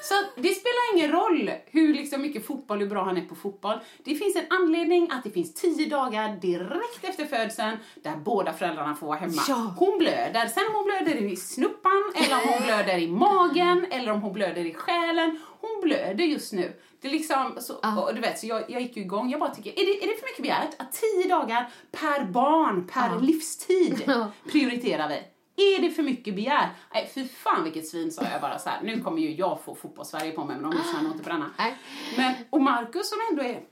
Så det spelar ingen roll hur liksom mycket fotboll, hur bra han är på fotboll. Det finns en anledning att det finns tio dagar direkt efter födseln där båda föräldrarna får vara hemma. Ja. Hon blöder. Sen om hon blöder i snuppan, eller om hon blöder i magen, eller om hon blöder i själen. Hon blöder just nu. Det är liksom, så, och du vet, så jag, jag gick ju igång. Jag bara tycker, är det, är det för mycket begärt att tio dagar per barn, per livstid <laughs> prioriterar vi? Är det för mycket begär? Nej, fy fan vilket svin sa jag bara så här. Nu kommer ju jag få fotbollssverige på mig, men de lyssnar nog inte på denna. Nej. Men, och Markus som ändå är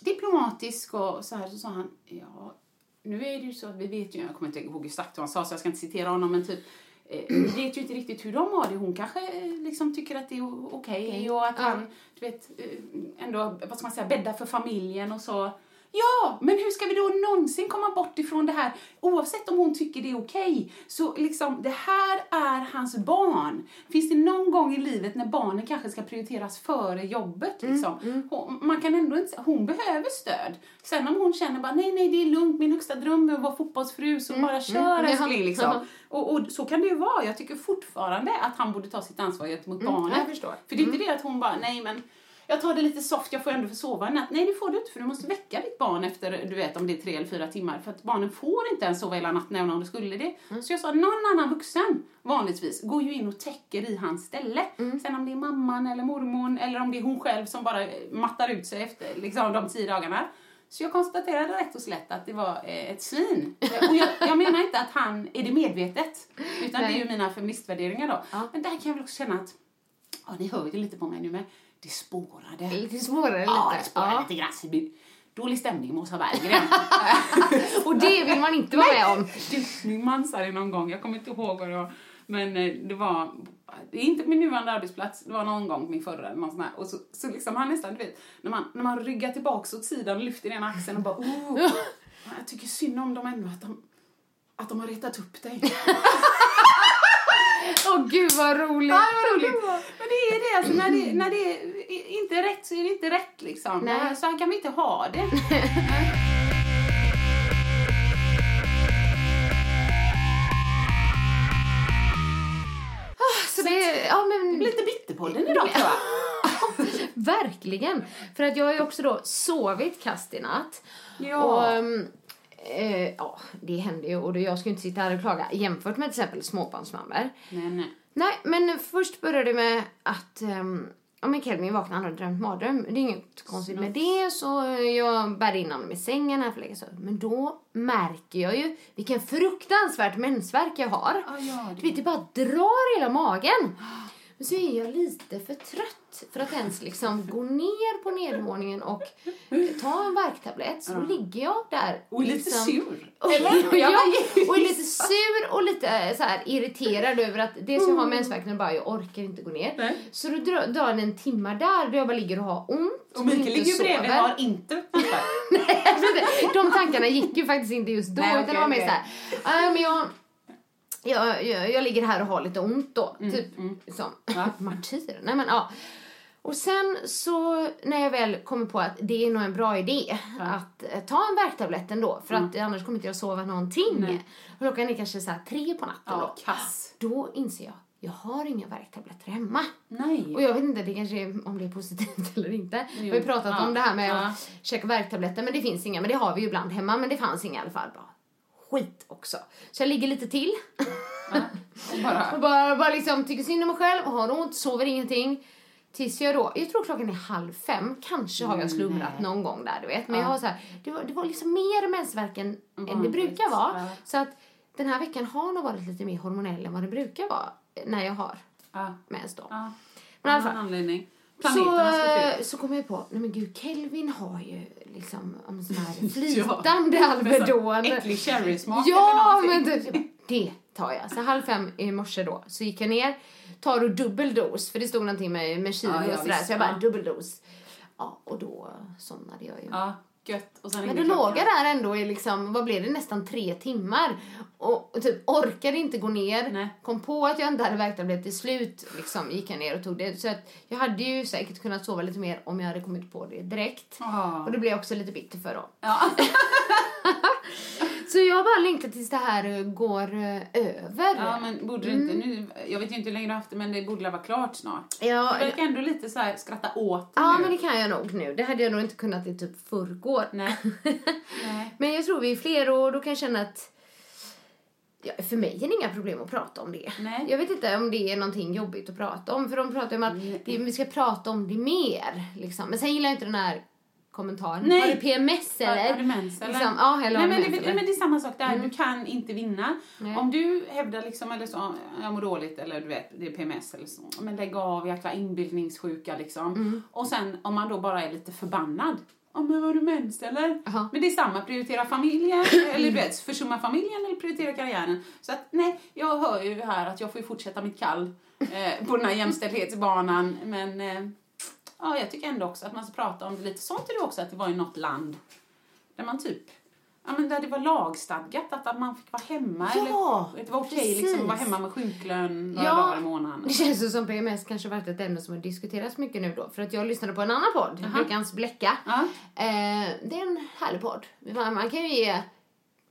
diplomatisk och så här, så sa han, ja, nu är det ju så att vi vet ju, jag kommer inte ihåg exakt vad han sa så jag ska inte citera honom, men typ eh, vi vet ju inte riktigt hur de har det. Hon kanske eh, liksom tycker att det är okej och att han, du vet, eh, ändå, vad ska man säga, bäddar för familjen och så. Ja, men hur ska vi då någonsin komma bort ifrån det här? Oavsett om hon tycker det är okej, så liksom, det här är hans barn. Finns det någon gång i livet när barnen kanske ska prioriteras före jobbet? Liksom? Hon, man kan ändå inte, hon behöver stöd. Sen om hon känner bara, nej, nej, det är lugnt, min högsta dröm är att vara fotbollsfru, så bara kör älskling. Ja. Liksom. <laughs> Och, och så kan det ju vara. Jag tycker fortfarande att han borde ta sitt ansvar gentemot barnet. jag förstår. För det är inte det att hon bara, nej men jag tar det lite soft, jag får ändå få sova en natt. Nej, det får du inte för du måste väcka ditt barn efter, du vet om det är tre eller fyra timmar. För att barnen får inte ens sova hela natten även om de skulle det. Så jag sa, någon annan vuxen vanligtvis går ju in och täcker i hans ställe. Sen om det är mamman eller mormon eller om det är hon själv som bara eh, mattar ut sig efter liksom, de tio dagarna. Så jag konstaterade rätt och slätt att det var eh, ett svin. Och jag, jag menar inte att han är det medvetet, utan det är ju mina feministvärderingar då. Men där kan jag väl också känna att, ja ni hör ju lite på mig nu men det spårade. Lite svårare Ja, lite. det spårade Ja. lite grann. Det blir Dålig stämning med Åsa Berggren. <laughs> <laughs> Och det vill man inte vara med om. Disneyman sa det någon gång, jag kommer inte ihåg vad det var. Men eh, det var, det är inte på min nuvarande arbetsplats, det var någon gång min förra någon sån här. Och så, så liksom han nästan, du vet, när man, när man ryggar tillbaks åt sidan och lyfter ena axeln och bara oh, <laughs> jag tycker synd om dem ändå att de, att de har retat upp dig. Åh gud vad roligt. Ja, var roligt. Men det är det, alltså, när, det, när det är inte rätt så är det inte rätt liksom. Nej. Så här kan vi inte ha det. <laughs> Så det, ja men Det blir lite bitterpodden idag tror jag. <laughs> Verkligen! För att jag har ju också då sovit kast i natt. Ja. Och, ehm, eh, ja, det händer ju. Och jag ska inte sitta här och klaga jämfört med till exempel småbarnsmammor. Nej, nej. Nej, men först började det med att um, ja, men Kelvin vaknade han hade drömt mardröm. Det är inget konstigt med det så jag bär in honom i sängen för att lägga sig. Men då märker jag ju vilken fruktansvärt mensvärk jag har. Ah, ja, Du vet, det bara drar hela magen. <gasps> <gasps> Men så är jag lite för trött för att ens liksom gå ner på nedervåningen och ta en värktablett. Så då ligger jag där. Och lite liksom- sur. Och, ja, och är lite sur och lite eh, så här, irriterad över att dels jag har mensvärk och bara jag orkar inte gå ner. Nej. Så då drar det en timma där då jag bara ligger och har ont. Och Mikael ligger ju bredvid har inte. <laughs> Nej, inte. De tankarna gick ju faktiskt inte just då. Nej, utan det var mer "Ah, men jag, jag, jag, jag ligger här och har lite ont då. typ som <laughs> martyr. Nej men ja. Och sen så när jag väl kommer på att det är nog en bra idé att eh, ta en värktablett ändå för att annars kommer inte jag sova någonting. Och klockan är kanske så här tre på natten Ja, då. kass. Då inser jag, jag har inga värktabletter hemma. Nej. Och jag vet inte det kanske är, om det är positivt <laughs> eller inte. Vi har ju pratat Ja. om det här med Ja. att käka värktabletter men det finns inga. Men det har vi ju ibland hemma men det fanns inga i alla fall. Bara, skit också. Så jag ligger lite till. Och bara, <laughs> och bara, bara liksom tycker synd om mig själv och har ont, sover ingenting. Tills jag då, jag tror klockan är halv fem, kanske har jag slumrat någon gång där du vet. Men jag har så här, det var, det var liksom mer mensvärk än, än det Vanligt, brukar vara. ja. Så att den här veckan har nog varit lite mer hormonell än vad det brukar vara när jag har ja. mens då. Ja. Men någon anledning. Så, eh, så kom jag på, nej men gud, Kelvin har ju liksom en sån här <laughs> flytande <laughs> Alvedon. Äcklig cherrysmak Ja, men det, det tar jag. Så halv fem i morse då, så gick jag ner, tar då dubbeldos, för det stod någonting med, med kilo Ja, ja, och sådär, så jag bara ja. dubbeldos. Ja, och då somnade jag ju. Ja, gött. Och sen Men då låg där ändå i liksom, vad blev det, nästan tre timmar. Och, och typ orkade inte gå ner. Nej. Kom på att jag inte hade värktablett till slut. Liksom gick jag ner och tog det. Så att jag hade ju säkert kunnat sova lite mer om jag hade kommit på det direkt. Ja. Och det blev jag också lite bitter för då. Ja. <laughs> Så jag bara längtar tills det här eh, går eh, över. ja, men borde det inte nu... Jag vet ju inte hur länge du har haft det, men det borde vara klart snart. Ja, Du verkar ändå lite så här skratta åt det ja, nu. men det kan jag nog nu. Det hade jag nog inte kunnat i typ förrgår. Nej. <laughs> Nej. Men jag tror vi är fler och då kan jag känna att ja, för mig är det inga problem att prata om det. Nej. Jag vet inte om det är någonting jobbigt att prata om. För de pratar om att det, vi ska prata om det mer. Liksom. Men sen gillar jag inte den här kommentaren. Nej. Har du PMS eller? Har du mens eller? Liksom, ja, eller har Nej, men, mens, det, eller? men det är samma sak där. Du kan inte vinna. Nej. Om du hävdar liksom, eller så, jag mår dåligt eller du vet, det är PMS eller så. Men lägg av, jäkla inbildningssjuka liksom. Mm. Och sen om man då bara är lite förbannad. Ja men har du mens eller? Jaha. Men det är samma, prioritera familjen, <clears throat> eller du vet, försumma familjen eller prioritera karriären. Så att nej, jag hör ju här att jag får fortsätta mitt kall eh, på den här jämställdhetsbanan. Men eh, ja, jag tycker ändå också att man ska prata om det lite. Sånt är det också att det var i något land där man typ Ja, men där det var lagstadgat att, att man fick vara hemma. Ja, eller, det var okej liksom, att vara hemma med sjuklön några Ja. dagar i månaden. Det känns ju som PMS kanske varit ett ämne som har diskuterats mycket nu då. För att jag lyssnade på en annan podd, Veckans Bläcka. Ja. Eh, det är en härlig podd. Man, man kan ju ge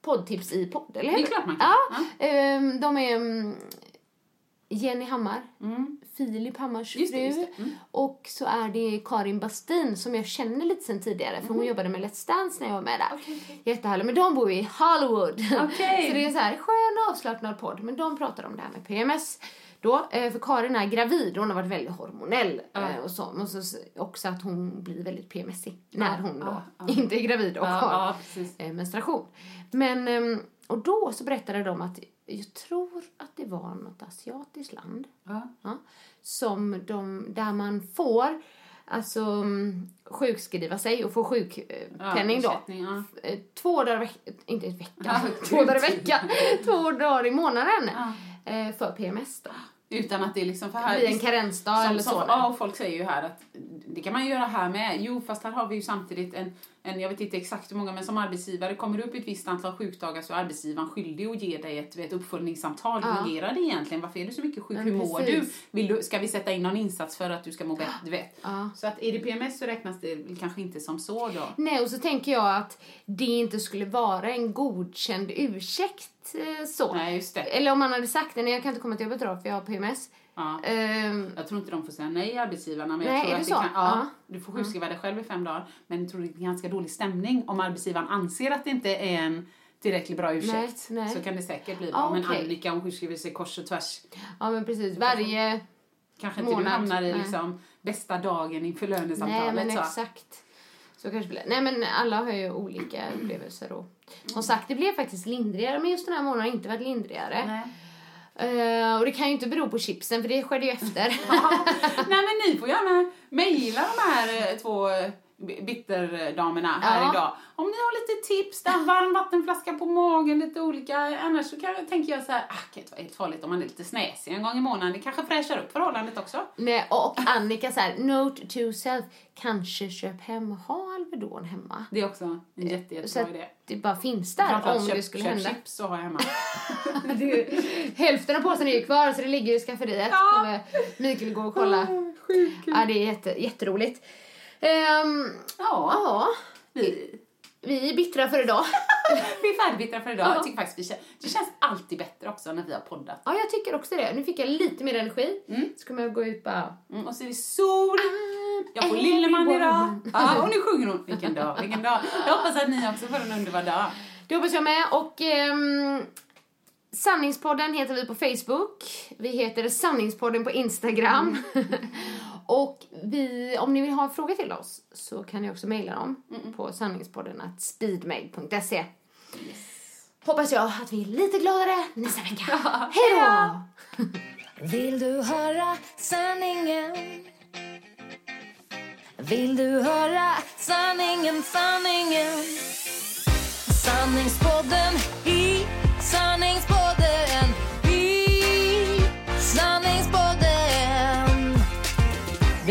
poddtips i podd, eller hur? Det är klart man kan. Ja. Eh, de är mm, Jenny Hammar, Filip Hammars Mm. Just fru. det. Mm. Och så är det Karin Bastin som jag känner lite sen tidigare för Mm. hon jobbade med Let's Dance när jag var med där. Jättehärlig. Men de bor i Hollywood. Okej. <laughs> så det är så här skön avslappnad podd. Men de pratar om det här med PMS. Då, eh, för Karin är gravid och hon har varit väldigt hormonell. eh, Och så. Och så också att hon blir väldigt PMSig när hon då ja, ja. inte är gravid och Ja, har ja, eh, menstruation. Men, ehm, och då så berättade de att jag tror att det var något asiatiskt land Ja. ja, som de, där man får alltså mm, sjukskriva sig och få sjukpenning då. ja. Eh, Två dagar i veckan, <laughs> inte veckan, <laughs> två dagar i veckan, <laughs> två dagar i månaden eh, för PMS då. Utan att det är liksom för Det här... blir en karensdag som, eller som, så. Ja, och folk säger ju här att det kan man göra här med. Jo, fast här har vi ju samtidigt en, en jag vet inte exakt hur många, men som arbetsgivare, kommer du upp i ett visst antal sjukdagar så är arbetsgivaren skyldig att ge dig ett, ett uppföljningssamtal. Hur Ja. fungerar det egentligen? Varför är du så mycket sjuk? Ja, hur mår du? Vill du? Ska vi sätta in någon insats för att du ska må bättre? Du vet. Ja. Så att är det PMS så räknas det kanske inte som så då. Nej, och så tänker jag att det inte skulle vara en godkänd ursäkt eh, så. Nej, just det. Eller om man hade sagt det, nej jag kan inte komma till jobbet idag för jag har PMS. Ja. Ehm, Jag tror inte de får säga nej arbetsgivarna. Men Nej, jag tror är att det så? kan, ja, Ja. Du får sjukskriva dig själv i fem dagar. Men jag tror det är ganska dålig stämning om arbetsgivaren anser att det inte är en tillräckligt bra ursäkt. Nej, nej. Så kan det säkert bli bra. Ah, Men. Annika hon sjukskriver sig kors och tvärs. ja men precis, varje... Kanske inte du Månad, hamnar i liksom bästa dagen inför lönesamtalet. Nej men så. exakt. Så kanske blir. Nej men alla har ju olika upplevelser och som sagt det blev faktiskt lindrigare men just den här månaden har inte varit lindrigare. Nej. Uh, och det kan ju inte bero på chipsen för det skedde ju efter. <laughs> Nej men ni får gärna mejla de här eh, två eh, bitterdamerna här Ja. idag. Om ni har lite tips, där varm vattenflaska på magen, lite olika. Annars så kan, tänker jag så här, ah, det kan inte vara helt farligt om man är lite snäsig en gång i månaden. Det kanske fräschar upp förhållandet också. Nej, och Annika så här, note to self, kanske köp hem och ha Alvedon hemma. Det är också en jätte, Så jättebra att idé. det bara finns där om köp, <laughs> det skulle köp hända. chips så har jag hemma. Ju- Hälften av påsen är ju kvar så det ligger i skafferiet. Ja. Kommer Mikael gå och kolla. Ja, det är jätte, jätteroligt. Ehm, Ja, ja, vi, vi är bittra för idag. <laughs> vi är färdigbittra för idag. Ja. Jag tycker faktiskt vi, kän- det känns alltid bättre också när vi har poddat. Ja, jag tycker också det. Nu fick jag lite mer energi. Så kommer jag gå ut bara... Mm, och så är det sol. Jag får Lilleman idag. Ja, och nu sjunger hon. Vilken dag, vilken dag. Jag hoppas att ni också får en underbar dag. Det hoppas jag med. Och ehm, Sanningspodden heter vi på Facebook. Vi heter Sanningspodden på Instagram. <laughs> och vi, om ni vill ha en fråga till oss så kan ni också mejla dem på sanningspodden at speedmail.se. Hoppas jag att vi är lite gladare nästa <laughs> vecka. Hej då! <laughs> Vill du höra sanningen? Vill du höra sanningen, sanningen? Sanningspodden i sanningspodden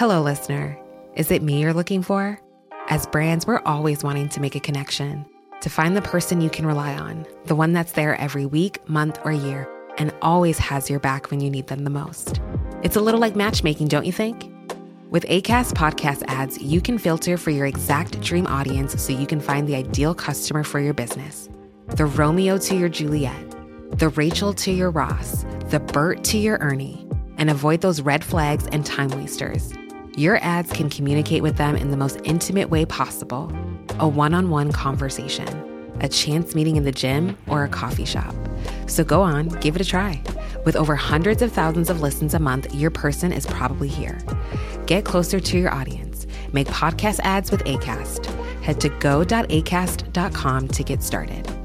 Hello, listener. Is it me you're looking for? As brands, we're always wanting to make a connection, to find the person you can rely on, the one that's there every week, month, or year, and always has your back when you need them the most. It's a little like matchmaking, don't you think? With ACAST podcast ads, you can filter for your exact dream audience so you can find the ideal customer for your business. The Romeo to your Juliet, the Rachel to your Ross, the Bert to your Ernie, and avoid those red flags and time wasters. Your ads can communicate with them in the most intimate way possible a one on one conversation, a chance meeting in the gym, or a coffee shop. So go on, give it a try. With over hundreds of thousands of listens a month, your person is probably here. Get closer to your audience. Make podcast ads with ACAST. Head to go.acast.com to get started.